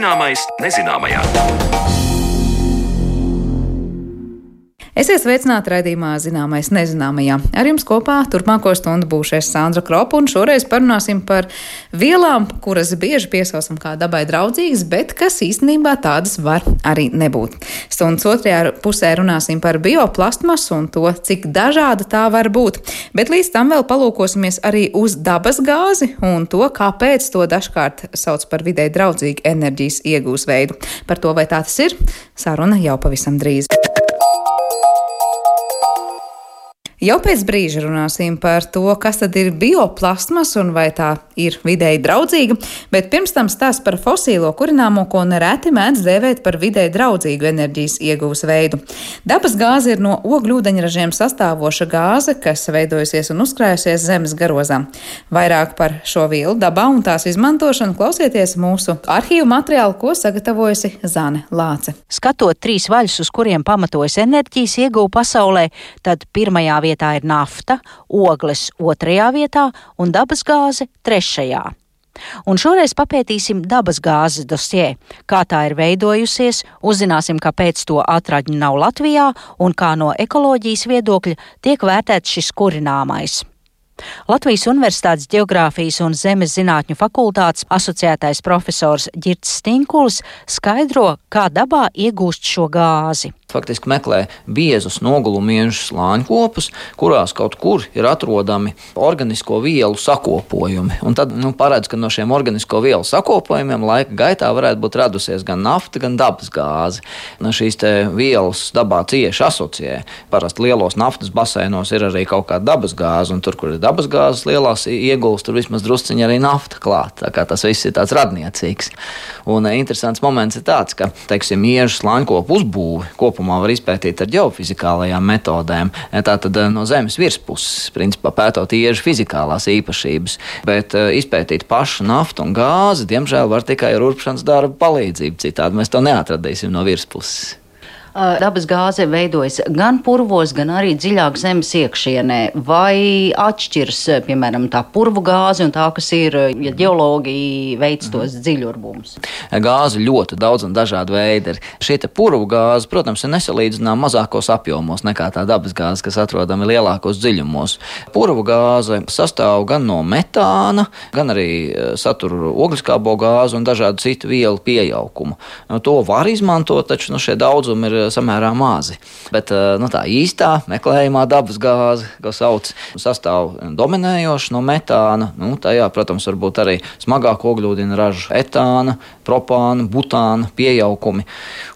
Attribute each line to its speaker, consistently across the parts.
Speaker 1: Zināmais nezināmajā.
Speaker 2: Esiet sveicināti raidījumā Zināmais nezināmajā. Ar jums kopā turpmāko stundu būšu es Sandra Kropa, un šoreiz parunāsim par vielām, kuras bieži piesaucam kā dabai draudzīgas, bet kas īstenībā tādas var arī nebūt. Stundas otrajā pusē runāsim par bioplastmasu un to, cik dažāda tā var būt, bet līdz tam vēl palūkosimies arī uz dabas gāzi un to, kāpēc to dažkārt sauc par vidē draudzīgu enerģijas iegūs veidu. Par to, vai tā tas ir, saruna jau pavisam drīz. Jau pēc brīža runāsim par to, kas tad ir bioplasmas un vai tā ir vidēji draudzīga, bet pirms tam stāsts par fosīlo kurināmo, ko nereti mēdz dēvēt par vidēji draudzīgu enerģijas iegūs veidu. Dabas gāze ir no ogļūdeņražiem sastāvoša gāze, kas veidojusies un uzkrājusies zemes garozā. Vairāk par šo vielu dabā un tās izmantošanu klausieties mūsu arhīvu materiālu, ko sagatavojusi Zane Lāce.
Speaker 3: Skatot trīs vaļus, uz kuriem pamatojas enerģijas ieguva pasaulē, tad pirmajā vietā vietā ir nafta, ogles otrajā vietā un dabasgāze trešajā. Un šoreiz papētīsim dabasgāzes dosie, kā tā ir veidojusies, uzzināsim, kāpēc to atradņu nav Latvijā un kā no ekoloģijas viedokļa tiek vērtēts šis kurināmais. Latvijas Universitātes Geogrāfijas un Zemes zinātņu fakultātes asociētais profesors Girts Stinkuls skaidro, kā dabā iegūst šo gāzi
Speaker 4: faktiski meklē biezus nogulumiežu slāņkopus, kurās kaut kur ir atrodami organisko vielu sakopojumi. Un tad nu, paredz, ka no šiem organisko vielu sakopojumiem laika gaitā varētu būt radusies gan nafta, gan dabas gāze. Nu, šīs vielas dabā cieši asociē. Parasti lielos naftas basēnos ir arī kaut kāda dabas gāze, un tur, kur ir dabas gāzes lielās iegūst, tur vismaz drusciņi arī nafta klāt. Tā kā tas viss ir tāds radniecīgs. Un e, interesants moments ir tāds, ka, teiksim, iežu slāņkopu uzbūvi kopumā kopumā var izpētīt ar geofizikālajām metodēm. Tātad eh, no Zemes virspuses, principā pētot iežu fizikālās īpašības, bet eh, izpētīt pašu naftu un gāzi, diemžēl, var tikai ar urpšanas darbu palīdzību. Citādi mēs to neatradīsim no virspuses.
Speaker 3: Dabas gāze veidojas gan purvos, gan arī dziļāk zemes iekšienē. Vai atšķiras, piemēram, tā purvu gāze un tā, kas ir, ja geologi veic mhm. tos dziļurbumus?
Speaker 4: Gāze ļoti daudz un dažādi veidi ir. Šī purvu gāze, protams, ir nesalīdzināma mazākos apjomos nekā tā dabas gāze, kas atrodama lielākos dziļumos. Purvu gāze sastāv gan no metāna, gan arī satur ogliskābo gāzi un dažādu citu vielu pieaugumu. To var izmantot, taču nu, šie daudzumi ir samērā mazi. Bet eh, nu, tā īstā meklējumā dabas gāze, ko sauc, sastāv dominējoši no metāna. Nu, tajā, protams, var būt arī smagāk ogļūdeni ražu etāna, propāna, butāna pieaugumi.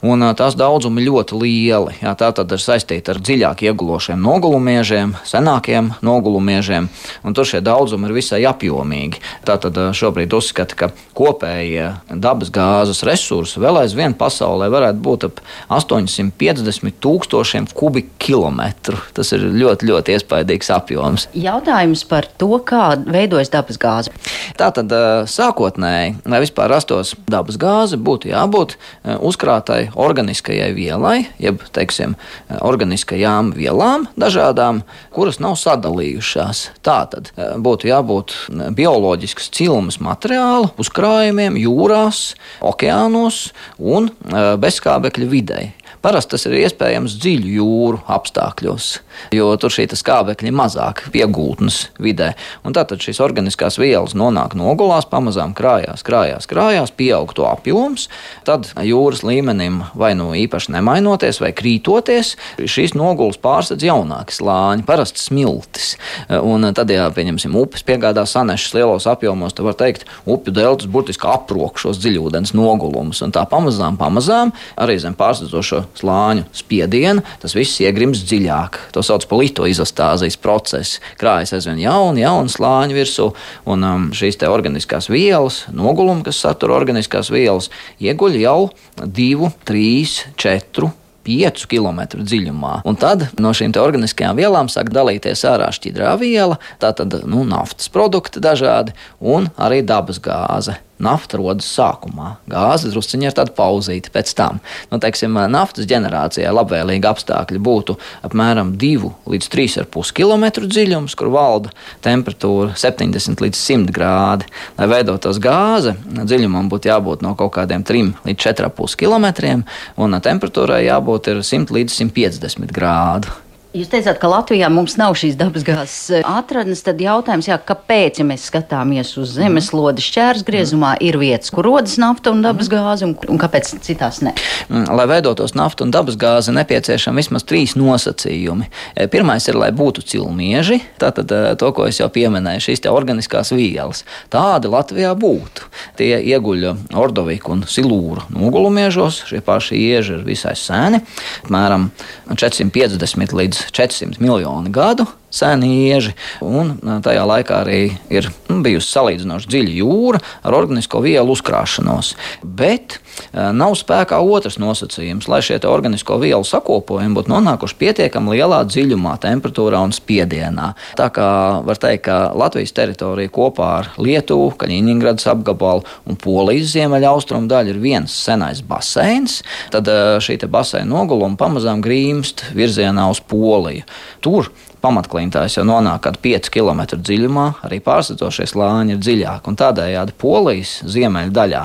Speaker 4: Un tās daudzumi ļoti lieli. Jā, tā tad ir saistīta ar dziļāk iegulošiem nogulumiežiem, senākiem nogulumiežiem, un tur šie daudzumi ir visai apjomīgi. Tātad eh, šobrīd uzskata, ka kopējie dabas gāzes resursi vēl aizvien pasaulē varētu būt ap 800 250 tūkstošiem kubikkilometru. Tas ir ļoti, ļoti iespaidīgs apjoms.
Speaker 3: Jautājums par to, kā veidojas dabas gāze.
Speaker 4: Tātad sākotnēji, lai vispār rastos dabas gāze, būtu jābūt uzkrātai organiskajai vielai, jeb, teiksim, organiskajām vielām dažādām, kuras nav sadalījušās. Tātad būtu jābūt bioloģiskas cilmes materiāla uzkrājumiem jūrās, okeānos un bezskābekļa videi. Parasti tas ir iespējams dziļu jūru apstākļos, jo tur šī skābekļa ir mazāk piegūtnes vidē. Un tātad šīs organiskās vielas nonāk nogulās, pamazām krājās, krājās, krājās, pieaug to apjoms. Tad jūras līmenim vai nu īpaši nemainoties vai krītoties, šīs nogulas pārsedz jaunāki slāņi, parasti smiltis. Un tad, ja pieņemsim upes piegādā sanešas lielos apjomos, tad var teikt, upju deltas burtiski aprok šos dziļūdens nogulumus. Un tā pamazām, pamazām arī zem pārsedzošo slāņu spiedienu, tas viss iegrims dziļāk. To sauc par litoizostāzijas procesu. Krājas aizvien jauni, jauni slāņi virsū, un um, šīs organiskās vielas, nogulumi, kas satur organiskās vielas, ieguļ jau 2, 3, 4. 5 km dziļumā. Un tad no šīm organiskajām vielām sāk dalīties ārā šķidrā viela, tātad nu, naftas produkti dažādi un arī dabas gāze. Nafta rodas sākumā, gāze drusciņā ir tāda pauzīta pēc tam. Nu, teiksim, naftas ģenerācijai labvēlīgi apstākļi būtu apmēram 2 līdz 3,5 km dziļums, kur valda temperatūra 70 līdz 100 grādi. Lai veidotos gāze, dziļumam būtu jābūt no kaut kādiem 3 līdz 4,5 km, un temperatūrai jābūt 100 līdz 150 grādu.
Speaker 3: Jūs teicāt, ka Latvijā mums nav šīs dabasgāzes eh, atradnes. Tad jautājums, jā, kāpēc, ja mēs skatāmies uz zemeslodes šķērsgriezumā, ir vietas, kur rodas nafta un dabasgāze, un, un kāpēc citās ne?
Speaker 4: Mm, lai veidotos nafta un dabasgāze, nepieciešami vismaz trīs nosacījumi. E, pirmais ir, lai būtu cilmieži, tātad e, to, ko es jau pieminēju, šīs organiskās vielas. Tādi Latvijā būtu. Tie ieguļ ordoviku un silūru nogulumiežos, šie paši ieži ir visai sēni, apmēram 450 līdz 400 miljoni gadu seni ieži, un tajā laikā arī ir bijusi salīdzinoši dziļa jūra ar organisko vielu uzkrāšanos. Bet nav spēkā otrs nosacījums, lai šie organisko vielu sakopojumi būtu nonākuši pietiekami lielā dziļumā, temperatūrā un spiedienā. Tā kā var teikt, ka Latvijas teritorija kopā ar Lietuvu, Kaļiņģeradas apgabalu un Polijas ziemeļaustrumu daļu ir viens senais baseins, tad šī baseina noguluma pamazām grīmst virzienā uz Poliju. Tur pamatklintājas jau nonāk kādā 5 km dziļumā, arī pārsitošie slāņi ir dziļāki. Tādējādi Polijas ziemeļdaļā,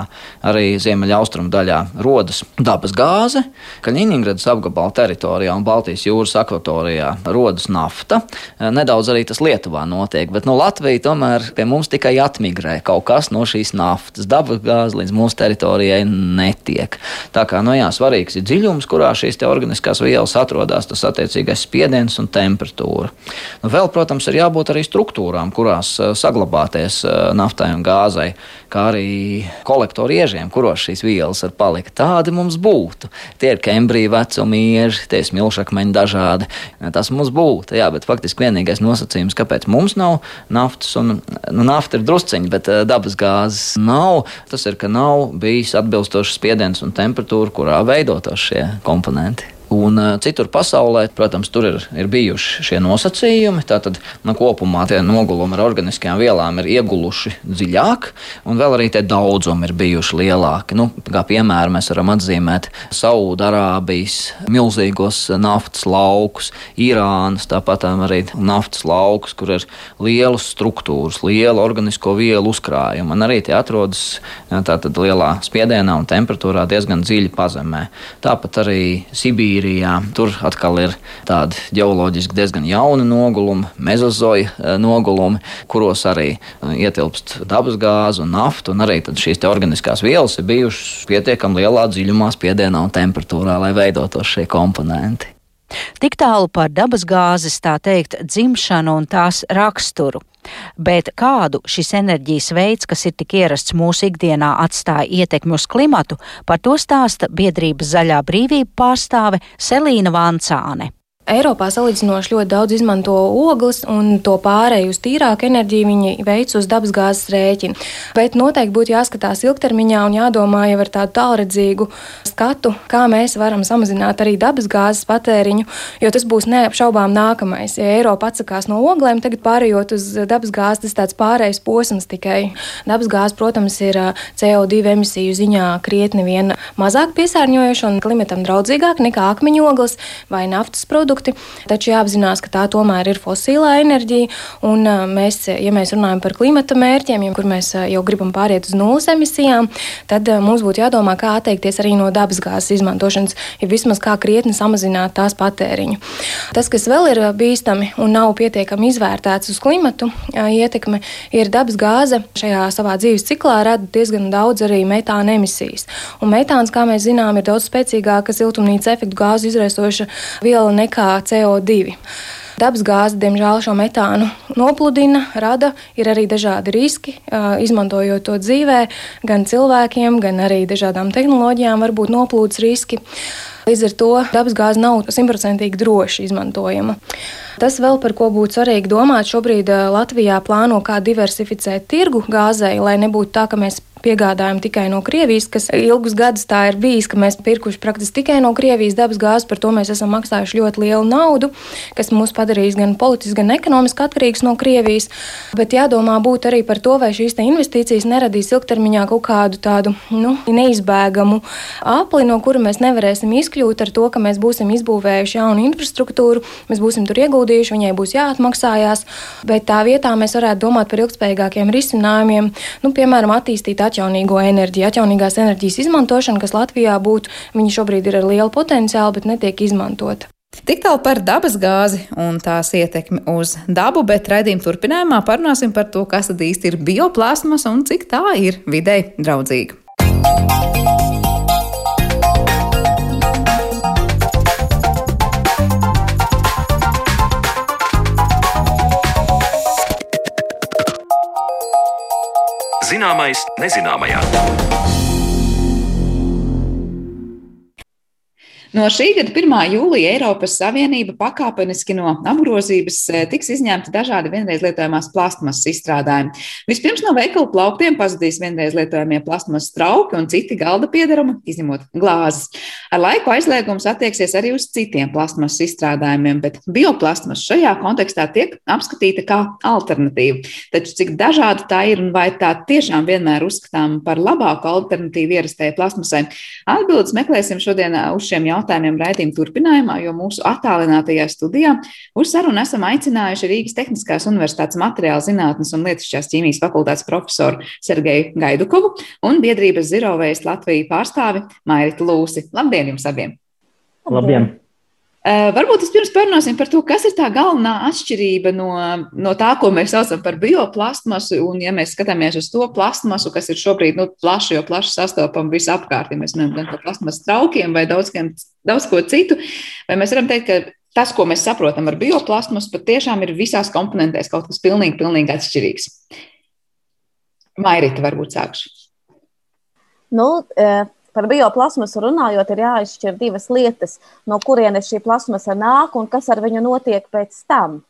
Speaker 4: arī ziemeļaustrumu daļā rodas dabas gāze, Kaļiņģeradas apgabala teritorijā un Baltijas jūras akvatorijā rodas nafta. Nedaudz arī tas Lietuvā notiek, bet no nu, Latvijas tomēr pie mums tikai atmigrē kaut kas no šīs naftas. Dabas gāze līdz mūsu teritorijai netiek. Tā kā nu, jā, svarīgs ir dziļums, kurā šīs organiskās vielas atrodas, tas attiecīgais spiediens un temperatūra struktūra. Nu, vēl, protams, ir jābūt arī struktūrām, kurās eh, saglabāties eh, naftai un gāzei, kā arī kolektoru iežiem, kuros šīs vielas var palikt. Tādi mums būtu. Tie ir Kembrija vecuma ieži, tie ir smilšakmeņi dažādi. Tas mums būtu, jā, bet faktiski vienīgais nosacījums, kāpēc mums nav naftas, un nu, nafta ir drusciņi, bet eh, dabas gāzes nav, tas ir, ka nav bijis atbilstošs spiediens un temperatūra, kurā veidotos šie komponenti. Un uh, citur pasaulē, protams, tur ir, ir bijuši šie nosacījumi. Tātad nu, kopumā tie nogulumi ar organiskajām vielām ir ieguluši dziļāk, un vēl arī tie daudzumi ir bijuši lielāki. Nu, kā piemēram, mēs varam atzīmēt Saudārābijas milzīgos naftas laukus, Irānas, tāpat arī naftas laukus, kur ir lielas struktūras, liela organisko vielu uzkrājuma. Un arī tie atrodas tātad lielā spiedienā un temperatūrā diezgan dziļi pazemē. Tāpat arī Sibīrija Sibīrijā. Tur atkal ir tādi ģeoloģiski diezgan jauni nogulumi, mezozoja eh, nogulumi, kuros arī eh, ietilpst dabasgāze un nafta, un arī šīs organiskās vielas ir bijušas pietiekami lielā dziļumā, spiedienā un temperatūrā, lai veidotos šie komponenti.
Speaker 3: Tik tālu par dabasgāzes, tā teikt, dzimšanu un tās raksturu. Bet kādu šis enerģijas veids, kas ir tik ierasts mūsu ikdienā, atstāja ietekmi uz klimatu, par to stāsta biedrības Zaļā brīvība pārstāve Selīna Vancāne.
Speaker 5: Eiropā salīdzinoši ļoti daudz izmanto ogles, un to pārēju uz tīrāku enerģiju viņi veic uz dabasgāzes rēķina. Bet noteikti būtu jāskatās ilgtermiņā un jādomā jau ar tādu tālredzīgu skatu, kā mēs varam samazināt arī dabasgāzes patēriņu, jo tas būs neapšaubām nākamais. Ja Eiropa atsakās no oglēm, tagad pārējot uz dabasgāzi, tas tāds pārējais posms tikai. Dabasgāze, protams, ir CO2 emisiju ziņā krietni vien mazāk piesārņojoša un klimatam draudzīgāk nekā akmeņogles vai naftas produkti produkti, taču jāapzinās, ka tā tomēr ir fosilā enerģija. Un mēs, ja mēs runājam par klimata mērķiem, kur mēs jau gribam pāriet uz nulles emisijām, tad mums būtu jādomā, kā atteikties arī no dabasgāzes izmantošanas, ja vismaz kā krietni samazināt tās patēriņu. Tas, kas vēl ir bīstami un nav pietiekami izvērtēts uz klimatu ietekme, ir dabasgāze šajā savā dzīves ciklā rada diezgan daudz arī metāna emisijas. Un metāns, kā mēs zinām, ir daudz spēcīgāka siltumnīca efektu gāzu izraisoša viela nekā CO2. Dabasgāze, diemžēl, šo metānu nopludina, rada. Ir arī dažādi riski, izmantojot to dzīvē, gan cilvēkiem, gan arī dažādām tehnoloģijām, var būt noplūdes riski. Līdz ar to dabasgāze nav simtprocentīgi droši izmantojama. Tas vēl par ko būtu svarīgi domāt. Šobrīd Latvijā plāno kā diversificēt tirgu gāzei, lai nebūtu tā, ka mēs piegādājam tikai no Krievijas, kas ilgus gadus tā ir bijis, ka mēs pirkuši praktiski tikai no Krievijas dabas gāzi, par to mēs esam maksājuši ļoti lielu naudu, kas mūs padarīs gan politiski, gan ekonomiski atkarīgs no Krievijas. Bet jādomā būt arī par to, vai šīs investīcijas neradīs ilgtermiņā kaut kādu tādu nu, neizbēgamu apli, no kura mēs nevarēsim izkļūt ar to, ka mēs būsim izbūvējuši jaunu infrastruktūru, mēs būsim tur ieguldījuši, viņai būs jāatmaksājās. Bet tā vietā mēs varētu domāt par ilgspējīgākiem risinājumiem, nu, piemēram, attīstīt atjaunīgo enerģiju, atjaunīgās enerģijas izmantošanu, kas Latvijā būtu, viņa šobrīd ir ar lielu potenciālu, bet netiek izmantota.
Speaker 6: Tik tālu par dabas gāzi un tās ietekmi uz dabu, bet raidījuma turpinājumā parunāsim par to, kas tad īsti ir bioplāsmas un cik tā ir videi draudzīga.
Speaker 1: Zināmais nezināmajā.
Speaker 6: No šī gada 1. jūlija Eiropas Savienība pakāpeniski no apgrozības eh, tiks izņemti dažādi vienreiz lietojamās plastmasas izstrādājumi. Vispirms no veikalu plauktiem pazudīs vienreiz lietojamie plastmasas trauki un citi galda piedarumi, izņemot glāzes. Ar laiku aizliegums attieksies arī uz citiem plastmasas izstrādājumiem, bet bioplastmasa šajā kontekstā tiek apskatīta kā alternatīva. Taču cik dažāda tā ir un vai tā tiešām vienmēr uzskatām par labāku alternatīvu ierastajai plastmasai, atbildes meklēsim šodien uh, uz šiem jautājumiem jautājumiem raidījuma turpinājumā, jo mūsu attālinātajā studijā uz sarunu esam aicinājuši Rīgas Tehniskās Universitātes materiāla zinātnes un lietišķās ķīmijas fakultātes profesoru Sergeju Gaidukovu un biedrības Zirovējas Latviju pārstāvi Mairitu Lūsi. Labdien jums abiem!
Speaker 7: Labdien!
Speaker 6: Uh, varbūt vispirms parunāsim par to, kas ir tā galvenā atšķirība no, no tā, ko mēs saucam par bioplastmasu. Un, ja mēs skatāmies uz to plastmasu, kas ir šobrīd nu, plaši, jo plaši sastopama visapkārt, ja mēs runājam gan par plastmasu traukiem vai daudz, daudz ko citu, vai mēs varam teikt, ka tas, ko mēs saprotam ar bioplastmasu, patiešām ir visās komponentēs kaut kas pilnīgi, pilnīgi atšķirīgs. Mairita, varbūt sākšu.
Speaker 8: Nu, uh Par bioplasmasu runājot, ir jāizšķir divas lietas, no kurienes šī plasmasa nāk un kas ar viņu notiek pēc tam.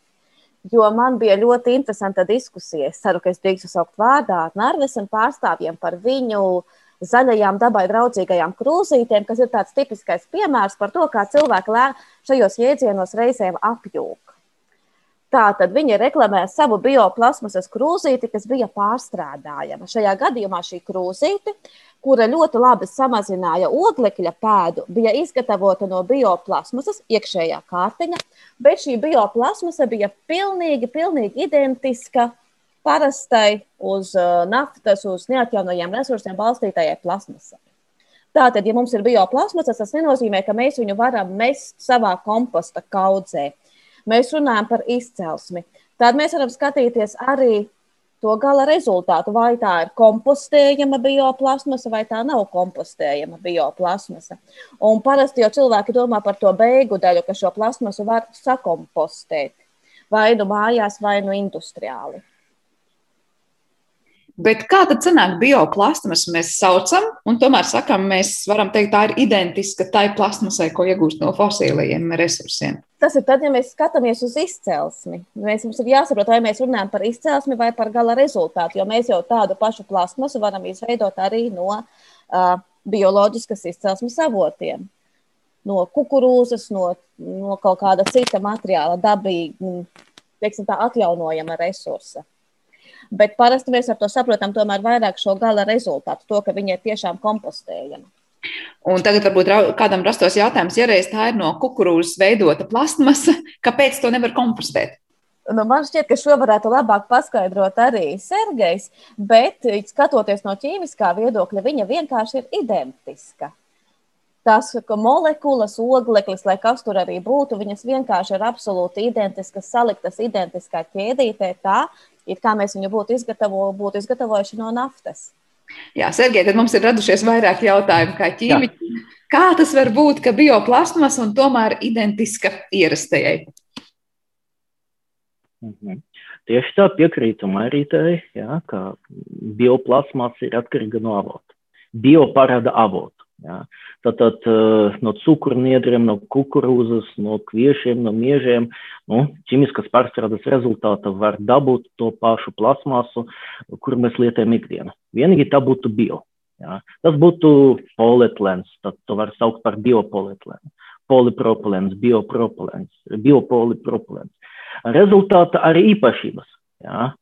Speaker 8: Jo man bija ļoti interesanta diskusija. Es ceru, ka es drīkstu saukt vārdā ar Narvesen pārstāvjiem par viņu zaļajām dabai draudzīgajām krūzītēm, kas ir tāds tipiskais piemērs par to, kā cilvēki šajos jēdzienos reizēm apjūg. Tātad viņi reklamē savu bioplasmasas krūzīti, kas bija pārstrādājama. Šajā gadījumā šī krūzīte kura ļoti labi samazināja oglekļa pēdu, bija izgatavota no bioplasmasas, iekšējā kārtiņa, bet šī bioplasmasa bija pilnīgi, pilnīgi identiska parastai uz uh, naftas, uz neatjaunojiem resursiem balstītajai plasmasai. Tātad, ja mums ir bioplasmasa, tas nenozīmē, ka mēs viņu varam mest savā komposta kaudzē. Mēs runājam par izcelsmi. Tad mēs varam skatīties arī to gala rezultātu. Vai tā ir kompostējama bioplasmasa, vai tā nav kompostējama bioplasmasa. Un parasti jau cilvēki domā par to beigu daļu, ka šo plasmasu var sakompostēt vai nu mājās, vai nu industriāli.
Speaker 6: Bet kā tad sanāk bioplasmas mēs saucam, un tomēr sakam, mēs varam teikt, tā ir identiska tai plasmasai, ko iegūst no fosilajiem resursiem?
Speaker 8: Tas ir tad, ja mēs skatāmies uz izcelsmi. Mēs, mums ir jāsaprot, vai mēs runājam par izcelsmi vai par gala rezultātu, jo mēs jau tādu pašu plasmasu varam izveidot arī no uh, bioloģiskas izcelsmes avotiem. No kukurūzas, no, no kaut kāda cita materiāla, dabīga, tā atjaunojama resursa bet parasti mēs ar to saprotam tomēr vairāk šo gala rezultātu, to, ka viņi ir tiešām kompostējami.
Speaker 6: Un tagad varbūt kādam rastos jautājums, ja reiz tā ir no kukurūzas veidota plastmasa, kāpēc to nevar kompostēt?
Speaker 8: Nu, man šķiet, ka šo varētu labāk paskaidrot arī Sergejs, bet skatoties no ķīmiskā viedokļa, viņa vienkārši ir identiska. Tas, ka molekulas, ogleklis, lai kas tur arī būtu, viņas vienkārši ir absolūti identiskas, saliktas identiskā ķēdītē, tā, it kā mēs viņu būtu, izgatavo, būtu izgatavojuši no naftas.
Speaker 6: Jā, Sergei, tad mums ir radušies vairāk jautājumu kā ķīmiķi. Kā tas var būt, ka bioplasmas un tomēr identiska ierastajai?
Speaker 7: Mhm. Tieši tā piekrītu Marītai, jā, ka bioplasmas ir atkarīga no avota. Bio parāda Jā. Tātad no cukurniedriem, no kukurūzas, no kviešiem, no miežiem, nu, ķīmiskas pārstrādes rezultātā var dabūt to pašu plasmasu, kur mēs lietojam ikdienā. Vienīgi tā būtu bio. Jā. Tas būtu polietilēns, tad to var saukt par biopolietilēnu. Polipropilēns, biopropilēns, biopolipropilēns. Rezultātā arī īpašības. Jā.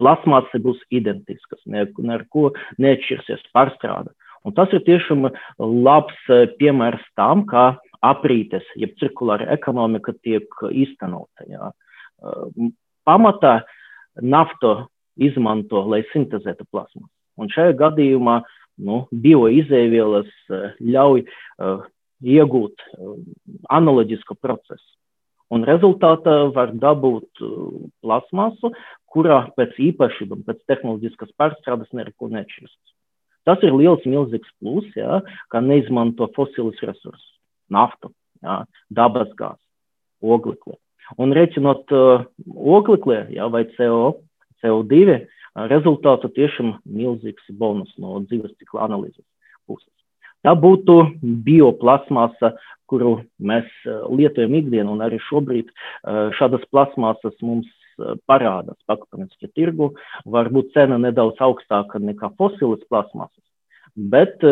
Speaker 7: Plasmasa būs identiskas, ne, ne ar ko neatšķirsies pārstrāde. Un tas ir tiešām labs piemērs tam, kā aprītes, jeb cirkulāra ekonomika tiek īstenota. Jā. Pamatā naftu izmanto, lai sintēzētu plasmasu. Un šajā gadījumā nu, bioizēvielas ļauj uh, iegūt uh, analoģisku procesu. Un rezultātā var dabūt plasmasu, kurā pēc īpašībām, pēc tehnoloģiskas pārstrādes neko nešķirst. Tas ir liels, milzīgs plus, jā, ka neizmanto fosilus resursus, naftu, jā, dabas gāzi, oglekli. Un reiķinot uh, oglekli jā, vai CO, CO2, rezultātu tiešām milzīgs bonus no dzīves cikla analīzes puses. Tā būtu bioplasmasa, kuru mēs lietojam ikdienā, un arī šobrīd šādas plasmasas mums parādās pakāpeniski tirgu. Varbūt cena nedaudz augstāka nekā fosilas plasmasas, bet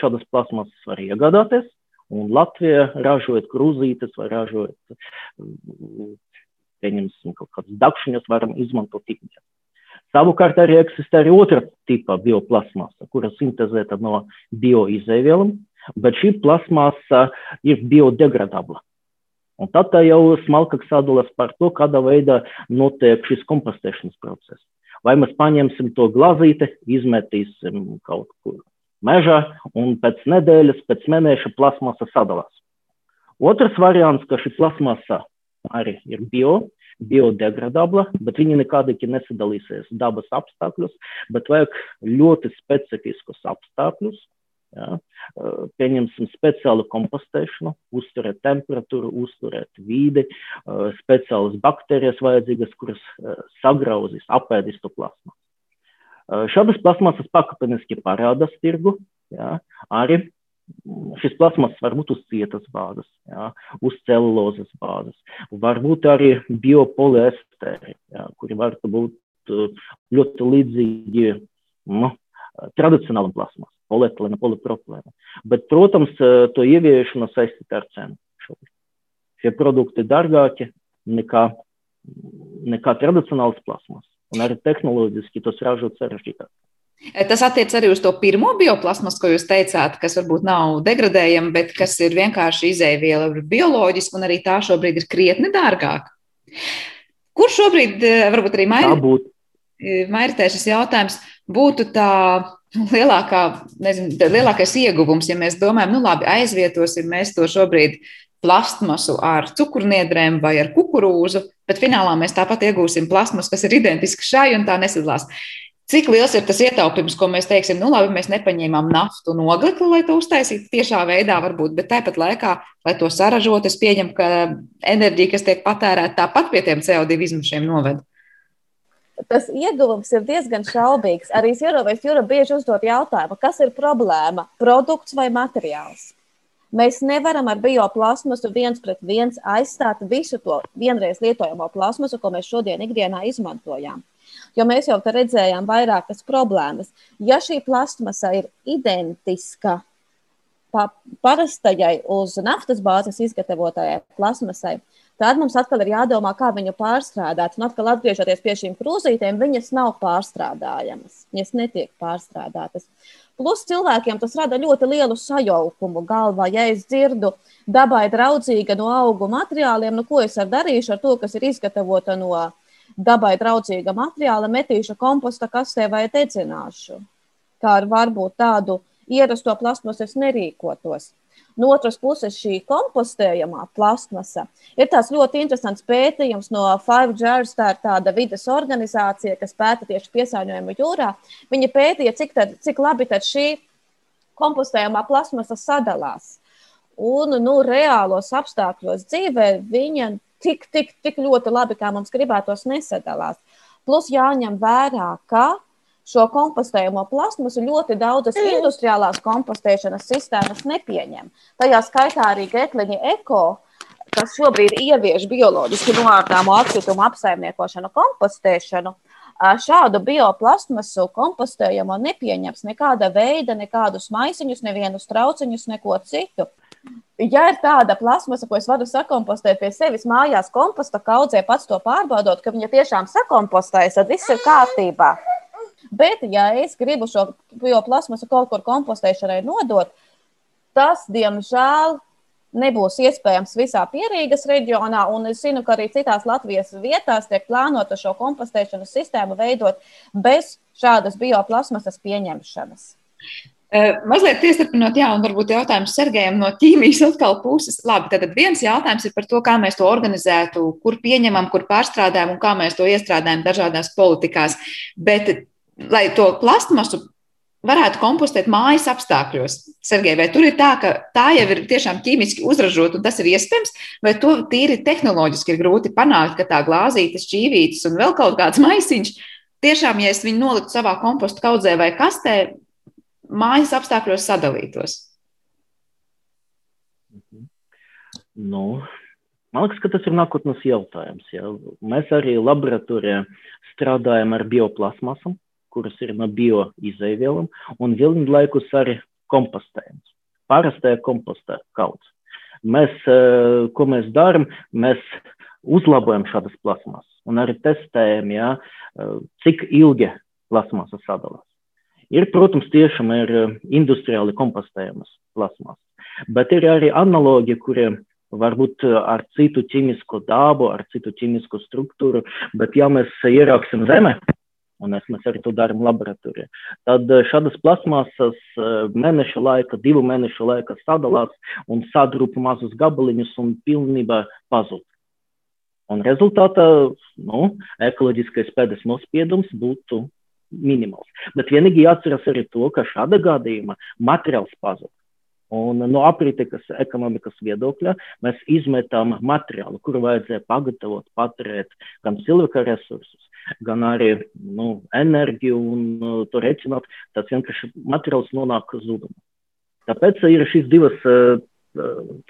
Speaker 7: šādas plasmasas var iegādāties, un Latvija ražojot krūzītes vai ražojot, pieņemsim, kaut kādas dakšiņas varam izmantot ikdienā. Savukārt arī eksistē arī otra tipa bioplasmasa, kura sintēzēta no bioizēvielām, bet šī plasmasa ir biodegradabla. Un tad jau smalkāk sadalās par to, kādā veidā notiek šis kompostēšanas process. Vai mēs paņemsim to glāzīti, izmetīsim kaut kur mežā, un pēc nedēļas, pēc mēneša plasmasa sadalās. Otrs variants, ka šī plasmasa arī ir bio, biodegradabla, bet viņi nekādīgi nesadalīsies dabas apstākļos, bet vajag ļoti specifiskus apstākļus. Ja, pieņemsim speciālu kompostēšanu, uzturēt temperatūru, uzturēt vīdi, speciālas baktērijas vajadzīgas, kuras sagrauzīs, apēdīs to plasmasu. Šādas plasmasas pakāpeniski parādās tirgu, ja, arī šis plasmas var būt uz cietas bāzes, jā, uz celulozes bāzes, varbūt arī biopoliesteri, jā, kuri var būt ļoti līdzīgi nu, tradicionālam plasmas, polietilēna, polipropilēna. Bet, protams, to ieviešana saistīta ar cenu. Šobrīd. Šie produkti ir dārgāki nekā, nekā tradicionāls plasmas, un arī tehnoloģiski tos ražot sarežģītāk.
Speaker 6: Tas attiec arī uz to pirmo bioplasmas, ko jūs teicāt, kas varbūt nav degradējama, bet kas ir vienkārši izēviela bioloģiski, un arī tā šobrīd ir krietni dārgāka. Kur šobrīd, varbūt arī Mairitē šis jautājums, būtu tā lielākā, nezinu, lielākais ieguvums, ja mēs domājam, nu labi, aizvietosim mēs to šobrīd plastmasu ar cukurniedrēm vai ar kukurūzu, bet finālā mēs tāpat iegūsim plastmasu, kas ir identiska šai un tā nesadalās. Cik liels ir tas ietaupījums, ko mēs teiksim, nu labi, mēs nepaņēmām naftu un oglekli, lai to uztaisītu tiešā veidā, varbūt, bet tāpat laikā, lai to saražot, es pieņemu, ka enerģija, kas tiek patērēta, tāpat pie tiem CO2 izmešiem noved.
Speaker 8: Tas ieguvums ir diezgan šaubīgs. Arī Sierovēs Jūra bieži uzdod jautājumu, kas ir problēma - produkts vai materiāls? Mēs nevaram ar bioplasmasu viens pret viens aizstāt visu to vienreiz lietojamo plasmasu, ko mēs šodien ikdienā izmantojam jo mēs jau te redzējām vairākas problēmas. Ja šī plastmasa ir identiska pa, parastajai uz naftas bāzes izgatavotajai plasmasai, tad mums atkal ir jādomā, kā viņu pārstrādāt. Un atkal atgriežoties pie šīm krūzītēm, viņas nav pārstrādājamas, viņas netiek pārstrādātas. Plus cilvēkiem tas rada ļoti lielu sajaukumu galvā. Ja es dzirdu, dabai draudzīga no augu materiāliem, nu ko es darīšu ar to, kas ir izgatavota no dabai draudzīga materiāla, metīšu komposta kastē vai dedzināšu. Kā ar varbūt tādu ierasto plasmasu es nerīkotos. No otras puses, šī kompostējamā plasmasa ir tāds ļoti interesants pētījums no Five Jars. Tā ir tāda vidas organizācija, kas pēta tieši piesārņojumu jūrā. Viņi pētīja, cik, tad, cik labi šī kompostējamā plasmasa sadalās. Un nu, reālos apstākļos dzīvē viņa tik, tik, tik ļoti labi, kā mums gribētos, nesadalās. Plus jāņem vērā, ka šo kompostējumu plasmasu ļoti daudzas industriālās kompostēšanas sistēmas nepieņem. Tajā skaitā arī Getliņa eko, kas šobrīd ievieš bioloģiski noārtāmo atkritumu apsaimniekošanu, kompostēšanu. Šādu bioplasmasu kompostējumu nepieņems nekāda veida, nekādus maisiņus, nevienus trauciņus, neko citu. Ja ir tāda plasmasa, ko es varu sakompostēt pie sevis mājās, komposta kaudzē, pats to pārbaudot, ka viņa tiešām sakompostējas, tad viss ir kārtībā. Bet, ja es gribu šo bioplasmasu kaut kur kompostēšanai nodot, tas, diemžēl, nebūs iespējams visā pierīgas reģionā. Es zinu, ka arī citās Latvijas vietās tiek plānota šo kompostēšanas sistēmu veidot bez šādas bioplasmasas pieņemšanas.
Speaker 6: Uh, mazliet iestarpinot, jā, un varbūt jautājums Sergejam no ķīmijas atkal puses. Labi, tad viens jautājums ir par to, kā mēs to organizētu, kur pieņemam, kur pārstrādājam un kā mēs to iestrādājam dažādās politikās. Bet, lai to plastmasu varētu kompostēt mājas apstākļos, Sergej, vai tur ir tā, ka tā jau ir tiešām ķīmiski uzražota un tas ir iespējams, vai to tīri tehnoloģiski ir grūti panākt, ka tā glāzītes, šķīvītes un vēl kaut kāds maisiņš tiešām, ja es viņu noliktu savā kompostu kaudzē vai kastē, mājas apstākļos sadalītos?
Speaker 7: Mhm. Nu, man liekas, ka tas ir nākotnes jautājums. Ja. Mēs arī laboratorijā strādājam ar bioplasmasam, kuras ir no bioizēvielām, un vienlaikus arī kompostējums. Parastajā kompostē kaudzē. Mēs, eh, ko mēs darām, mēs uzlabojam šādas plasmasas un arī testējam, ja, eh, cik ilgi plasmasa sadalās. Ir, protams, tiešām ir eh, industriāli kompostējamas plasmas, bet ir arī analogi, kuriem varbūt ar citu ķīmisko dabu, ar citu ķīmisko struktūru, bet ja mēs ierāksim zeme, un es, mēs arī to darām laboratorijā, tad eh, šādas plasmasas mēneša laika, divu mēnešu laika sadalās un sadrūpa mazus gabaliņus un pilnībā pazūd. Un rezultātā nu, ekoloģiskais pēdas nospiedums būtu minimāls. Bet vienīgi jāatcerās arī to, ka šāda gadījumā materiāls pazūd. Un no aprītekas ekonomikas viedokļa mēs izmetam materiālu, kuru vajadzēja pagatavot, paturēt gan cilvēka resursus, gan arī nu, enerģiju un uh, to reiķināt. Tas vienkārši materiāls nonāk zudumā. Tāpēc ir šīs divas uh,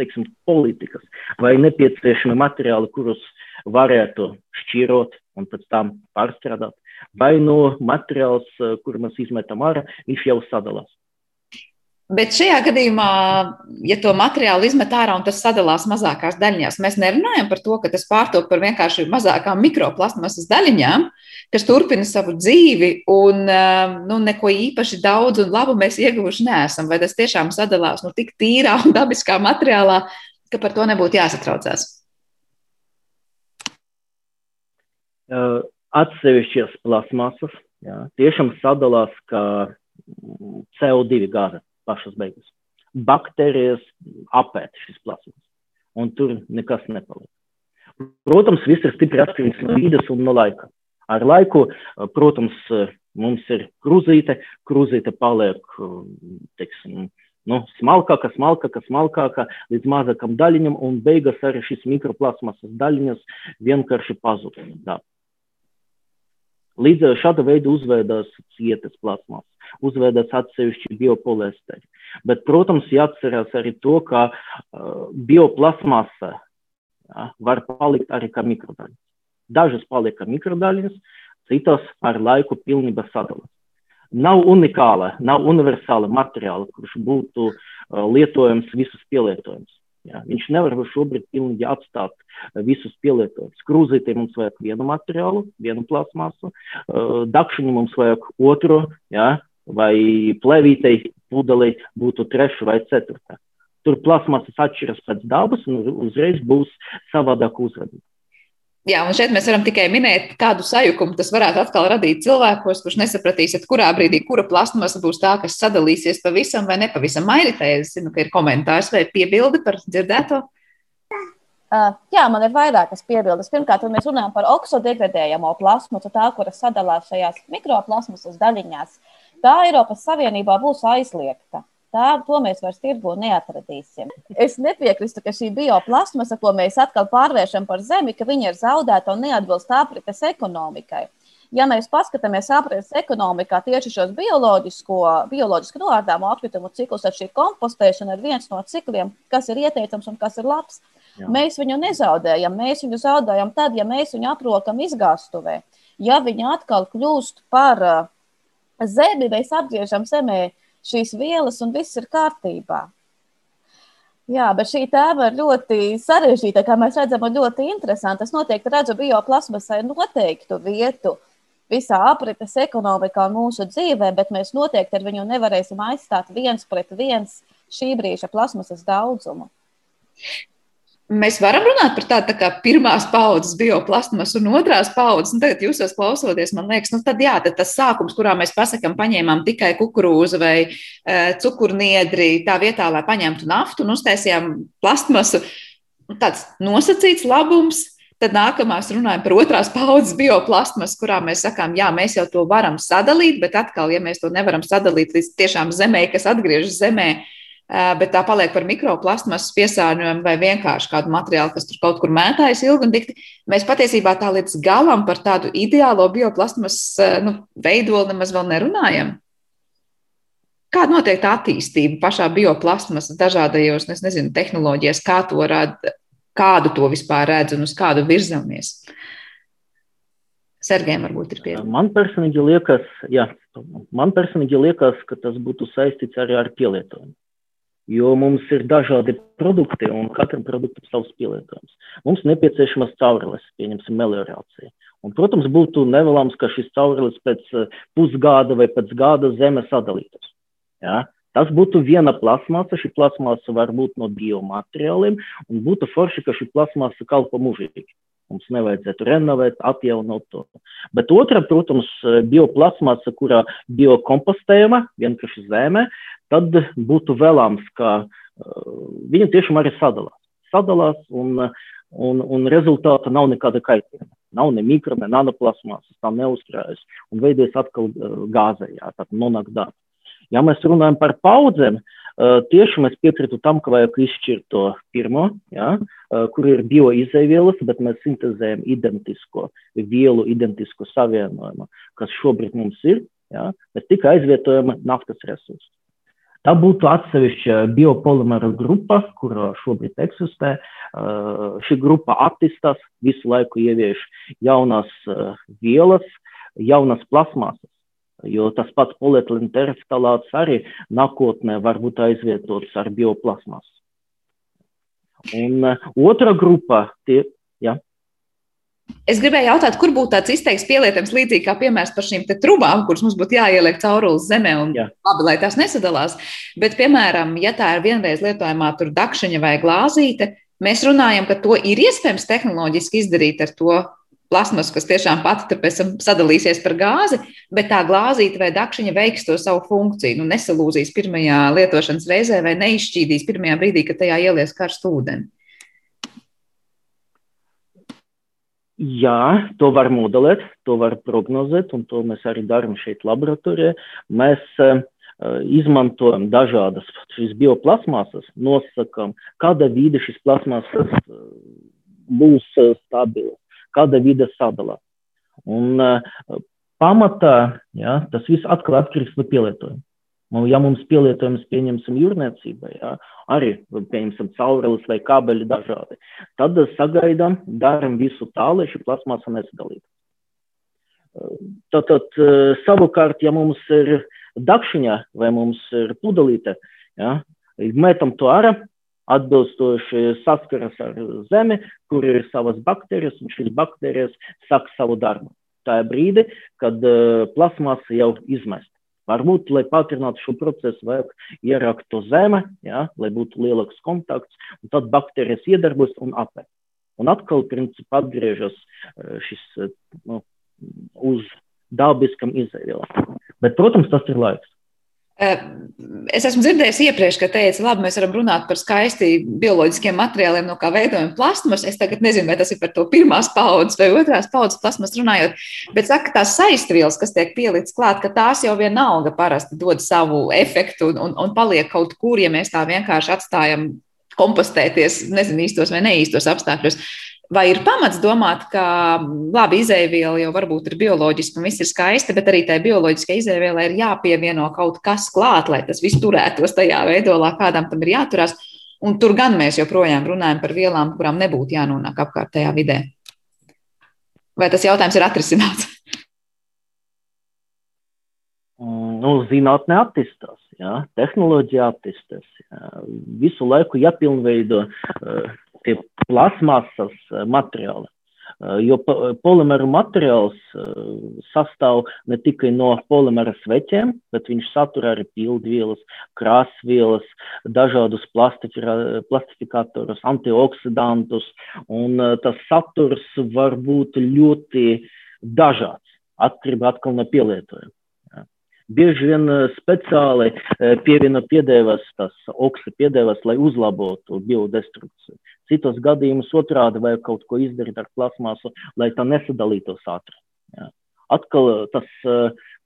Speaker 7: teiksim, politikas, vai nepieciešami materiāli, kurus varētu šķirot un pēc tam pārstrādāt, vai no materiāls, eh, kuru mēs izmetam ārā, viņš jau sadalās.
Speaker 6: Bet šajā gadījumā, ja to materiālu izmet ārā un tas sadalās mazākās daļiņās, mēs nerunājam par to, ka tas pārtop par vienkārši mazākām mikroplasmasas daļiņām, kas turpina savu dzīvi un eh, nu, neko īpaši daudz un labu mēs ieguvuši neesam. Vai tas tiešām sadalās nu, tik tīrā un dabiskā materiālā, ka par to nebūtu jāsatraucās?
Speaker 7: Uh, atsevišķas plasmasas jā, tiešām sadalās kā CO2 gāze pašas beigas. Baktērijas apēd šīs plasmasas, un tur nekas nepaliek. Protams, viss ir stipri atkarīgs no vides un no laika. Ar laiku, protams, mums ir krūzīte, krūzīte paliek, teiksim, nu, smalkāka, smalkāka, smalkāka līdz mazākam daļiņam, un beigas arī šīs mikroplasmasas daļiņas vienkārši pazūd. Līdz ar šāda veida uzveidās cietas plasmas, uzveidās atsevišķi biopolesteri. Bet, protams, jāatcerās arī to, ka uh, bioplasmasa ja, var palikt arī kā mikrodaļas. Dažas paliek kā mikrodaļas, citas ar laiku pilnībā sadalās. Nav unikāla, nav universāla materiāla, kurš būtu uh, lietojams visus pielietojums. Jā, viņš nevar šobrīd pilnīgi atstāt eh, visus pielietojumus. Krūzītē mums vajag vienu materiālu, vienu plasmasu, uh, dakšiņu mums vajag otru, jā, vai plēvītei pudelei būtu trešu vai ceturtā. Tur plasmasas atšķiras pēc dabas un uzreiz būs savādāk uzvedība.
Speaker 6: Jā, un šeit mēs varam tikai minēt, kādu sajukumu tas varētu atkal radīt cilvēkos, kurš nesapratīsiet, kurā brīdī kura plasmasa būs tā, kas sadalīsies pavisam vai nepavisam. Mairitē, es zinu, ka ir komentārs vai piebildi par dzirdēto.
Speaker 8: Uh, jā, man ir vairākas piebildes. Pirmkārt, mēs runājam par oksodegradējamo plasmasu, tā, kuras sadalās šajās mikroplasmasas daļiņās. Tā Eiropas Savienībā būs aizliegta. Tā, to mēs vairs tirgu neatradīsim. Es nepiekrītu, ka šī bioplasmasa, ko mēs atkal pārvēršam par zemi, ka viņa ir zaudēta un neatbilst aprites ekonomikai. Ja mēs paskatāmies aprits ekonomikā tieši šos bioloģisko, bioloģiski noārdāmo atkritumu ciklus, tad šī kompostēšana ir viens no cikliem, kas ir ieteicams un kas ir labs. Jā. Mēs viņu nezaudējam. Mēs viņu zaudējam tad, ja mēs viņu aprokam izgāstuvē. Ja viņi atkal kļūst par uh, zemi, mēs apgriežam zemē šīs vielas un viss ir kārtībā. Jā, bet šī tēma ir ļoti sarežģīta, kā mēs redzam, un ļoti interesanta. Es noteikti redzu bioplasmasai noteiktu vietu visā aprites ekonomikā un mūsu dzīvē, bet mēs noteikti ar viņu nevarēsim aizstāt viens pret viens šī brīža plasmasas daudzumu.
Speaker 6: Mēs varam runāt par tādu tā pirmās paudzes bioplastmasu un otrās paudzes. Un tagad jūs klausoties, man liekas, nu tad jā, tad tas sākums, kurā mēs pasakām, paņēmām tikai kukurūzu vai e, cukurniedri tā vietā, lai paņemtu naftu un uztaisījām plastmasu, nu, tāds nosacīts labums. Tad nākamās runājam par otrās paudzes bioplastmasu, kurā mēs sakām, jā, mēs jau to varam sadalīt, bet atkal, ja mēs to nevaram sadalīt līdz tiešām zemē, kas atgriežas zemē, Eh, bet tā paliek par mikroplastmasas piesārņojumu vai vienkārši kādu materiālu, kas tur kaut kur mētājas ilgi un dikti. Mēs patiesībā tā līdz galam par tādu ideālo bioplastmasas eh, nu, veidolu nemaz vēl nerunājam. Kāda notiek tā attīstība pašā bioplastmasas dažādajos, es nezinu, tehnoloģijās, kā to rada, kādu to vispār redz un uz kādu virzamies? Sergejam varbūt ir pieejams.
Speaker 7: Man personīgi liekas, jā, man personīgi liekas, ka tas būtu saistīts arī ar pielietojumu jo mums ir dažādi produkti un katram produktam savs pielietojums. Mums nepieciešamas caureles, pieņemsim, meliorācija. Un, protams, būtu nevēlams, ka šis caureles pēc eh, pusgada vai pēc gada zeme sadalītos. Ja? Tas būtu viena plasmasa, šī plasmasa var būt no biomateriāliem, un būtu forši, ka šī plasmasa kalpo mūžīgi. Mums nevajadzētu renovēt, atjaunot to. Bet otra, protams, bioplasmasa, kurā biokompostējama, vienkārši zeme, tad būtu vēlams, ka uh, viņa tiešām arī sadalās. Sadalās un, un, un rezultāta nav nekāda kaitējuma. Nav ne mikro, ne nanoplasmasas, tā neuzkrājas un veidojas atkal uh, gāzē, jā, tad nonāk dārba. Ja mēs runājam par paudzēm, uh, tieši mēs piekrītu tam, ka vajag izšķirt to pirmo, ja, kur ir bioizēvielas, bet mēs sintēzējam identisko vielu, identisko savienojumu, kas šobrīd mums ir, ja, mēs tikai aizvietojam naftas resursus. Tā būtu atsevišķa biopolimēra grupa, kur šobrīd eksistē. Šī grupa attīstās, visu laiku ievieš jaunas vielas, jaunas plasmasas jo tas pats polietilēna tereftalāts arī nākotnē var būt aizvietots ar bioplasmas. Un uh, otra grupa, tie, ja.
Speaker 6: Es gribēju jautāt, kur būtu tāds izteikts pielietojums, līdzīgi kā piemērs par šīm trubām, kuras mums būtu jāieliek caurules zemē un Jā. labi, lai tās nesadalās. Bet, piemēram, ja tā ir vienreiz lietojamā dakšiņa vai glāzīte, mēs runājam, ka to ir iespējams tehnoloģiski izdarīt ar to plasmas, kas tiešām pati pēc tam sadalīsies par gāzi, bet tā glāzīte vai dakšiņa veiks to savu funkciju. Nu, nesalūzīs pirmajā lietošanas reizē vai neizšķīdīs pirmajā brīdī, kad tajā ielies karstu ūdeni.
Speaker 7: Jā, to var modelēt, to var prognozēt, un to mēs arī darām šeit laboratorijā. Mēs uh, izmantojam dažādas šīs bioplasmasas, nosakām, kāda vide šīs plasmasas uh, būs stabila kāda vide sadalās. Un uh, pamatā ja, tas viss atkal atkarīgs no pielietojuma. Nu, ja mums pielietojums pieņemsim jūrniecībai, ja, arī pieņemsim caureles vai kabeļi dažādi, tad sagaidām, darām visu tā, lai šī plasmasa nesadalītu. Tātad savukārt, ja mums ir dakšiņa vai mums ir pudelīte, ja, metam to ārā, atbilstoši saskaras ar zemi, kur ir savas baktērijas, un šīs baktērijas sāk savu darbu. Tā ir brīdi, kad uh, plasmasa jau izmest. Varbūt, lai pātrinātu šo procesu, vajag ierakt to zeme, ja, lai būtu lielāks kontakts, un tad baktērijas iedarbojas un apēd. Un atkal, principā, atgriežas šis nu, uz dabiskam izēvielam. Bet, protams, tas ir laiks.
Speaker 6: Es esmu dzirdējis iepriekš, ka teica, labi, mēs varam runāt par skaisti bioloģiskiem materiāliem, no kā veidojam plasmas. Es tagad nezinu, vai tas ir par to pirmās paudzes vai otrās paudzes plasmas runājot, bet saka, tās saistvielas, kas tiek pieliktas klāt, ka tās jau vienalga parasti dod savu efektu un, un, un paliek kaut kur, ja mēs tā vienkārši atstājam kompostēties, nezinu, īstos vai neīstos apstākļos. Vai ir pamats domāt, ka labi izēviela jau varbūt ir bioloģiska un viss ir skaisti, bet arī tai bioloģiskai izēvielai ir jāpievieno kaut kas klāt, lai tas viss turētos tajā veidolā, kādam tam ir jāturās. Un tur gan mēs joprojām runājam par vielām, kurām nebūtu jānonāk apkārtējā vidē. Vai tas jautājums ir atrisināts?
Speaker 7: Mm, nu, zinātnē attīstās, jā, tehnoloģija attīstās. Jā. Visu laiku jāpilnveido uh, tie plasmasas eh, materiāli. Eh, jo polimeru materiāls eh, sastāv ne tikai no polimera sveķiem, bet viņš satur arī pildvielas, krāsvielas, dažādus plastifikatorus, antioksidantus, un tas saturs var būt ļoti dažāds, atkarībā atkal no pielietojuma. Bieži vien speciāli pievieno piedēvas, tas oksa piedēvas, lai uzlabotu biodestrukciju. Citos gadījumos otrādi vajag kaut ko izdarīt ar plasmasu, lai tā nesadalītos ātri. Jā. Atkal tas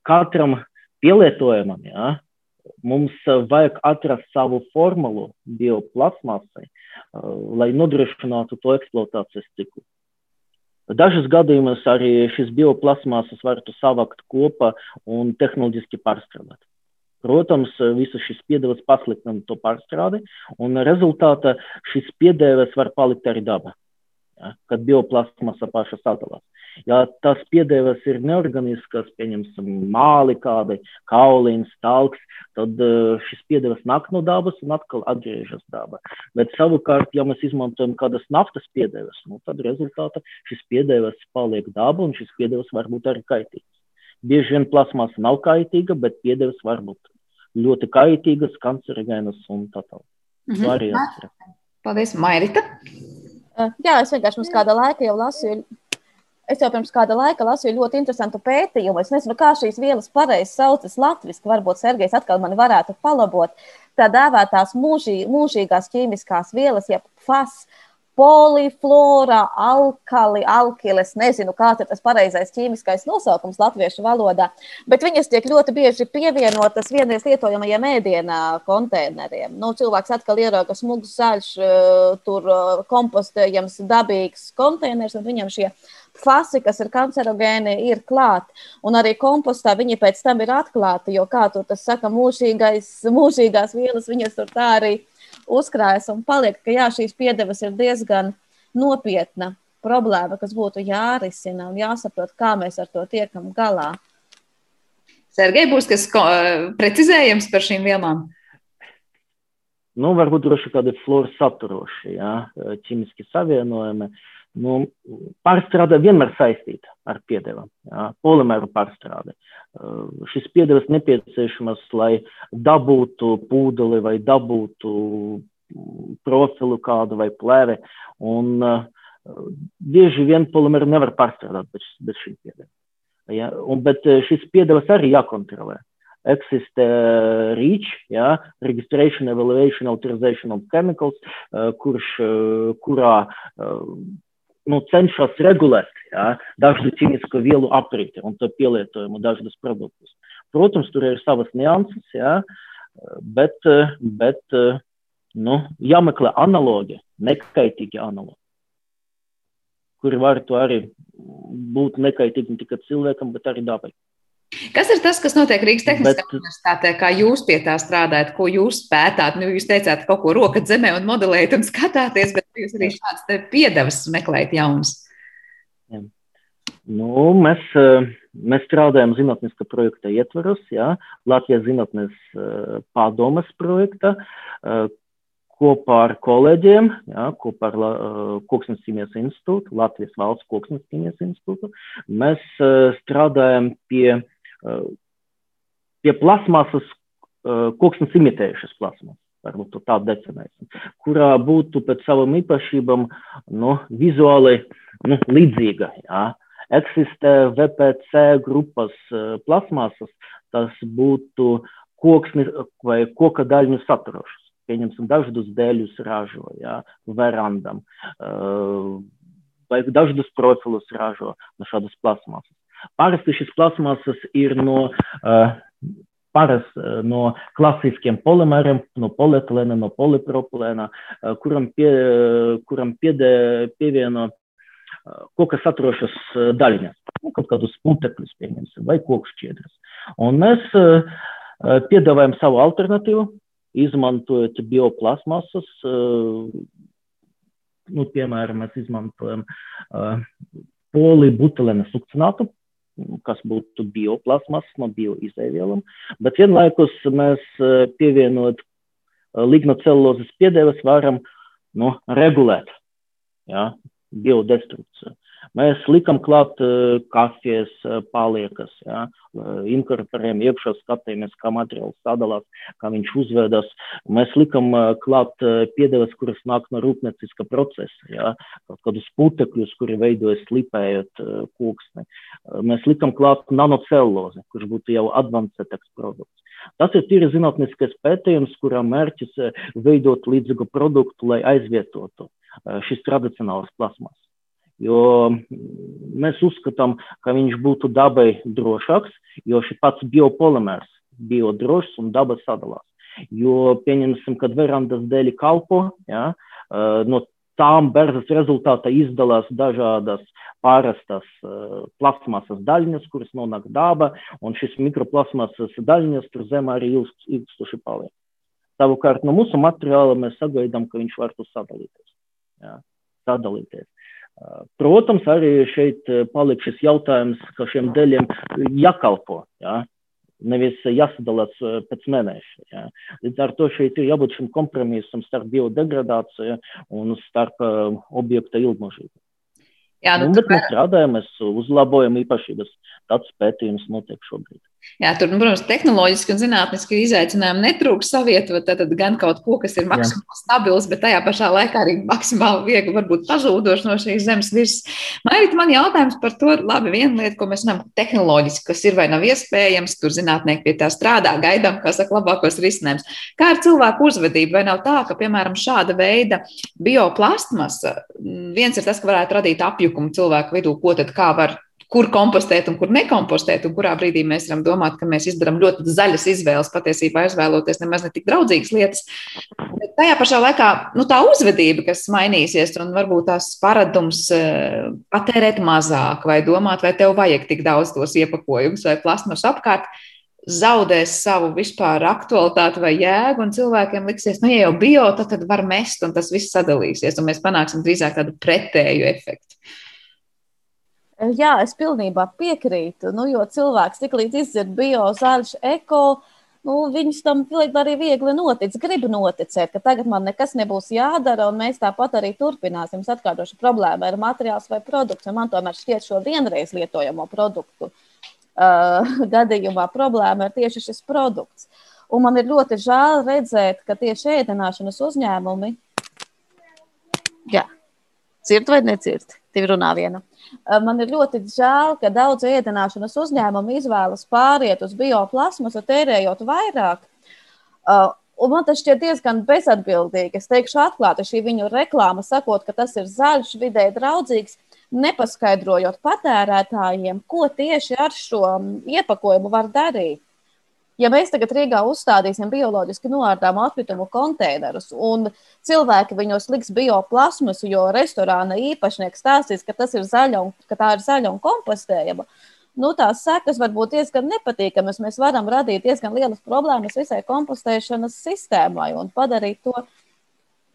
Speaker 7: katram pielietojumam, jā, mums vajag atrast savu formulu bioplasmasai, lai nodrošinātu to eksploatācijas ciklu. Dažos gadījumos arī šis bioplasmasas var savākt kopā un tehnoloģiski pārstrādāt. Protams, visas šīs piedevas pasliktina to pārstrādi, un rezultātā šis piedevas var palikt arī dabā, ja, kad bioplasmasa paša sadalās. Ja tās piedevas ir neorganiskas, pieņemsim, māli kādi, kaulīns, talks, tad šis piedevas nāk no dabas un atkal atgriežas dabā. Bet savukārt, ja mēs izmantojam kādas naftas piedevas, nu, tad rezultātā šis piedevas paliek dabā un šis piedevas var būt arī kaitīgs. Bieži vien plasmasa nav kaitīga, bet piedevas var būt ļoti kaitīgas, kancerogēnas un tā tālāk. Mm -hmm.
Speaker 6: Paldies, Mairita!
Speaker 8: Jā, es vienkārši pirms kāda laika jau lasīju. Es jau pirms kāda laika lasīju ļoti interesantu pētījumu. Es nezinu, kā šīs vielas pareizi saucas latviešu. Varbūt Sergejs atkal mani varētu palabot. Tā dēvētās mūžī, mūžīgās ķīmiskās vielas, jeb FAS, poliflora, alkali, alkiles. Nezinu, kāds ir tas pareizais ķīmiskais nosaukums latviešu valodā, bet viņas tiek ļoti bieži pievienotas vienreiz lietojamajiem ēdienā konteineriem. Nu, cilvēks atkal ierauga smugs, zaļš, eh, tur eh, kompostējams, dabīgs konteiners, un viņam šie fasi, kas ir kancerogēni, ir klāti. Un arī kompostā viņi pēc tam ir atklāti, jo, kā tur tas saka, mūžīgais, mūžīgās vielas, viņas tur tā arī ir uzkrājas un paliek, ka jā, šīs piedevas ir diezgan nopietna problēma, kas būtu jārisina un jāsaprot, kā mēs ar to tiekam galā.
Speaker 6: Sergei, būs kas precizējams par šīm vielām?
Speaker 7: Nu, varbūt droši kādi floras saturoši, jā, ķimiski savienojumi. Nu, pārstrāde vienmēr saistīta ar piedevām, jā, polimeru pārstrāde. Uh, šis piedevas nepieciešamas, lai dabūtu pūdeli vai dabūtu profilu kādu vai plēvi. Un uh, bieži vien polimeru nevar pārstrādāt bez, bez šī piedeva. Ja? Un, bet šis piedevas arī jākontrolē. Eksistē REACH, ja, Registration, Evaluation, Authorization of Chemicals, uh, kurš, kurā nu, cenšas regulēt ja, dažu ķīmisko vielu apriti un to pielietojumu dažādus produktus. Protams, tur ir savas nianses, ja, bet, bet nu, jāmeklē analogi, nekaitīgi analogi, kuri var to arī būt nekaitīgi ne tikai cilvēkam, bet arī dabai.
Speaker 6: Kas ir tas, kas notiek Rīgas Tehniskajā Bet... universitātē? Kā jūs pie tā strādājat, ko jūs pētāt? Nu, jūs teicāt, kaut ko rokat zemē un modelējat un skatāties, bet jūs arī šādas piedevas meklējat jaunas.
Speaker 7: Jā. Nu, mēs, eh, mēs strādājam zinātniska projekta ietvaros, jā, Latvijas zinātnes eh, pārdomas projekta, eh, kopā ar kolēģiem, jā, kopā ar Koksnes ķīmijas institūtu, Latvijas valsts Koksnes ķīmijas institūtu. Mēs strādājam pie pie plasmasas, koksnes imitējušas plasmasas, varbūt tā definēsim, kurā būtu pēc savām īpašībām nu, vizuāli nu, līdzīga. Jā. Eksistē VPC grupas plasmasas, tas būtu koksni vai koka daļņu saturošas. Pieņemsim, dažādus dēļus ražo, jā, verandam, vai dažādus profilus ražo no šādas plasmasas. Parasti šis plasmasas ir no, uh, paras, uh, no klasiskiem polimeriem, no polietilēna, no polipropilēna, uh, kuram, pie, kuram piede, pievieno koka saturošas daļiņas, nu, kaut kādus putekļus, pieņemsim, vai koku šķiedras. Un mēs piedāvājam savu alternatīvu, izmantojot bioplasmasas, nu, piemēram, mēs izmantojam polibutylēna sukcinātu, kas būtu bioplasmas no bioizēvielām, bet vienlaikus mēs pievienot lignocelulozes piedevas varam nu, regulēt ja, biodestrukciju. Mēs likam klāt uh, kafijas uh, paliekas, ja, uh, inkorporējam iekšā, skatāmies, kā materiāls sadalās, kā viņš uzvedas. Mēs likam klāt piedevas, kuras nāk no rūpnieciska procesa, ja, kaut kādus putekļus, kuri veidojas slipējot uh, koksni. Mēs likam klāt nanocellulozi, kurš būtu jau advancētāks produkts. Tas ir tīri zinātniskais pētījums, kurā mērķis veidot līdzīgu produktu, lai aizvietotu šis tradicionāls plasmas. Jo mēs uzskatām, ka viņš būtu dabai drošāks, jo šis pats biopolimērs bio drošs un daba sadalās. Jo, pieņemsim, kad verandas dēļ kalpo, ja, no tām berzas rezultātā izdalās dažādas pārastas uh, plasmasas daļiņas, kuras nonāk daba, un šis mikroplasmasas daļiņas tur zemē arī ilgst, ilgstoši paliek. Savukārt no mūsu materiāla mēs sagaidām, ka viņš var tur sadalīties. Jā, sadalīties. Protams, arī šeit paliek šis jautājums, ka šiem dēļiem jākalpo. Jā, nevis jāsadalās pēc mēneša. Ja. Līdz ar to šeit ir jābūt šim kompromisam starp biodegradāciju un starp uh, objekta ilgmožību. Jā, nu, nu, bet mēs strādājam, mēs uzlabojam īpašības. Tāds pētījums notiek šobrīd.
Speaker 6: Jā, tur, nu, protams, tehnoloģiski un zinātniski izaicinājumi netrūks savietot. Tad gan kaut ko, kas ir maksimāli stabils, bet tajā pašā laikā arī maksimāli viegli varbūt pazūdoši no šīs zemes virsmas. Mairīt, man jautājums par to, labi, viena lieta, ko mēs zinām tehnoloģiski, kas ir vai nav iespējams, tur zinātnieki pie tā strādā, gaidām, kā saka, labākos risinājumus. Kā ar cilvēku uzvedību? Vai nav tā, ka, piemēram, šāda veida bioplastmasa, viens ir tas, ka varētu radīt apjukumu cilvēku vidū, ko tad kā var kur kompostēt un kur nekompostēt, un kurā brīdī mēs varam domāt, ka mēs izdarām ļoti zaļas izvēles, patiesībā izvēloties nemaz ne tik draudzīgas lietas. Bet tajā pašā laikā nu, tā uzvedība, kas mainīsies, un varbūt tās paradums eh, patērēt mazāk, vai domāt, vai tev vajag tik daudz tos iepakojumus vai plasmas apkārt, zaudēs savu vispār aktualitāti vai jēgu, un cilvēkiem liksies, nu, ja jau bio, tad, tad var mest, un tas viss sadalīsies, un mēs panāksim drīzāk tādu pretēju efektu.
Speaker 8: Jā, es pilnībā piekrītu. Nu, jo cilvēks tik līdz izdzird bio, zaļš, eko, nu, viņš tam arī viegli notic, grib noticēt, ka tagad man nekas nebūs jādara, un mēs tāpat arī turpināsim. Es atkārtošu problēmu ar materiāls vai produktu. Man tomēr šķiet šo vienreiz lietojamo produktu uh, gadījumā problēma ir tieši šis produkts. Un man ir ļoti žēl redzēt, ka tieši ēdināšanas uzņēmumi, jā, dzird vai nedzird, divi runā viena. Man ir ļoti žēl, ka daudz ēdināšanas uzņēmumu izvēlas pāriet uz bioplasmasu, tērējot vairāk. Un man tas šķiet diezgan bezatbildīgi. Es teikšu atklāti, šī viņu reklāma, sakot, ka tas ir zaļš, vidē draudzīgs, nepaskaidrojot patērētājiem, ko tieši ar šo iepakojumu var darīt. Ja mēs tagad Rīgā uzstādīsim bioloģiski noārdāmu atkritumu konteinerus un cilvēki viņos liks bioplasmasu, jo restorāna īpašnieks stāstīs, ka, ir zaļa un, ka tā ir zaļa un kompostējama, nu, tās sekas var būt diezgan nepatīkamas. Mēs varam radīt diezgan lielas problēmas visai kompostēšanas sistēmai un padarīt to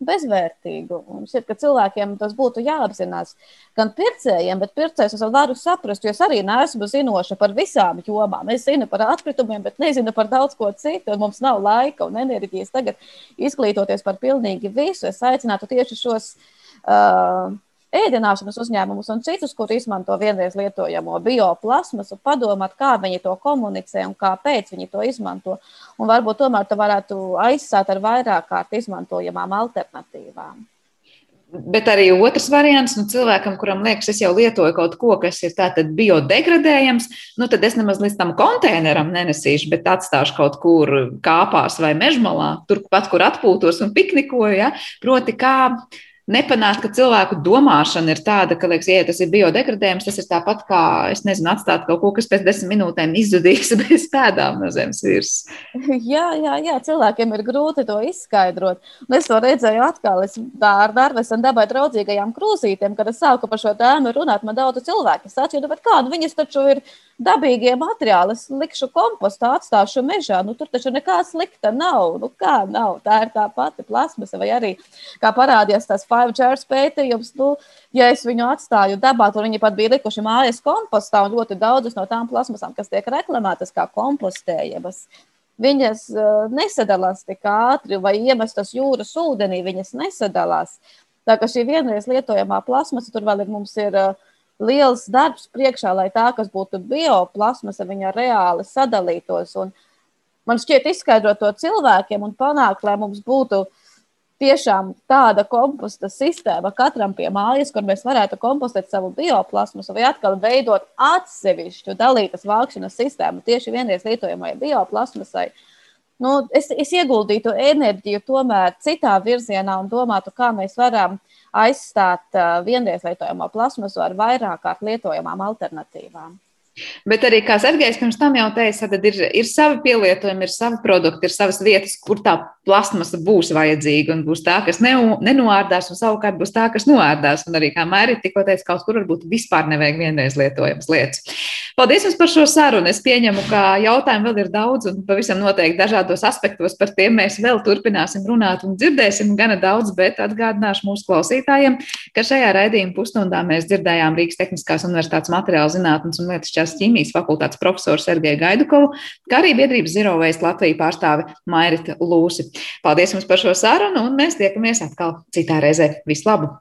Speaker 8: bezvērtīgu. Un šķiet, ka cilvēkiem tas būtu jāapzinās. Gan pircējiem, bet pircējs es varu saprast, jo es arī neesmu zinoša par visām jomām. Es zinu par atkritumiem, bet nezinu par daudz ko citu. Mums nav laika un enerģijas tagad izglītoties par pilnīgi visu. Es aicinātu tieši šos. Uh, ēdināšanas uzņēmumus un citus, kur izmanto vienreiz lietojamo bioplasmasu, padomāt, kā viņi to komunicē un kāpēc viņi to izmanto. Un varbūt tomēr to varētu aizsākt ar vairāk kārt izmantojamām alternatīvām.
Speaker 6: Bet arī otrs variants, nu, cilvēkam, kuram liekas, es jau lietoju kaut ko, kas ir tātad biodegradējams, nu, tad es nemaz līdz tam konteineram nenesīšu, bet atstāšu kaut kur kāpās vai mežmalā, turpat, kur atpūtos un piknikoju. Ja? Proti, kā nepanākt, ka cilvēku domāšana ir tāda, ka, liekas, ja tas ir biodegradējums, tas ir tāpat kā, es nezinu, atstāt kaut ko, kas pēc desmit minūtēm izzudīs bez pēdām no zemes virsmas.
Speaker 8: Jā, jā, jā, cilvēkiem ir grūti to izskaidrot. Un es to redzēju atkal, es ar Dārves un dabai draudzīgajām krūzītēm, kad es sāku par šo tēmu runāt, man daudz cilvēku sacīja, nu, bet kādu viņas taču ir dabīgie materiāli, es likšu kompostā, atstāšu mežā, nu tur taču nekā slikta nav, nu kā nav, tā ir tā pati plasmasa vai arī, kā parādījās tās Five Chairs pētījums, nu, ja es viņu atstāju dabā, tur viņi pat bija likuši mājas kompostā, un ļoti daudzas no tām plasmasām, kas tiek reklamētas kā kompostējamas, viņas uh, nesadalās tik ātri, vai iemestas jūras ūdenī, viņas nesadalās. Tā kā šī vienreiz lietojamā plasmasa tur vēl ir mums ir uh, liels darbs priekšā, lai tā, kas būtu bioplasmasa, viņa reāli sadalītos. Un man šķiet, izskaidrot to cilvēkiem un panākt, lai mums būtu uh, tiešām tāda komposta sistēma katram pie mājas, kur mēs varētu kompostēt savu bioplasmasu vai atkal veidot atsevišķu dalītas vākšanas sistēmu tieši vienreiz lietojamai bioplasmasai. Nu, es, es ieguldītu enerģiju tomēr citā virzienā un domātu, kā mēs varam aizstāt uh, vienreiz lietojamo plasmasu ar vairāk kārt lietojamām alternatīvām.
Speaker 6: Bet arī, kā Sergejs pirms tam jau teica, tad ir, ir savi pielietojumi, ir savi produkti, ir savas vietas, kur tā plasmasa būs vajadzīga un būs tā, kas ne, nenoārdās, un savukārt būs tā, kas noārdās. Un arī, kā Mērija tikko teica, kaut kur varbūt vispār nevajag vienreiz lietojamas lietas. Paldies jums par šo sarunu. Es pieņemu, ka jautājumu vēl ir daudz un pavisam noteikti dažādos aspektos par tiem mēs vēl turpināsim runāt un dzirdēsim gana daudz, bet atgādināšu mūsu klausītājiem, ka šajā raidījuma pusstundā mēs dzirdējām Rīgas Tehniskās Universitātes materiāla zinātnes un lietas Fiziskās ķīmijas fakultātes profesoru Sergeju Gaidukovu, kā arī biedrības Zero Waste Latviju pārstāvi Mairita Lūsi. Paldies jums par šo sarunu, un mēs tiekamies atkal citā reizē. Vislabāk!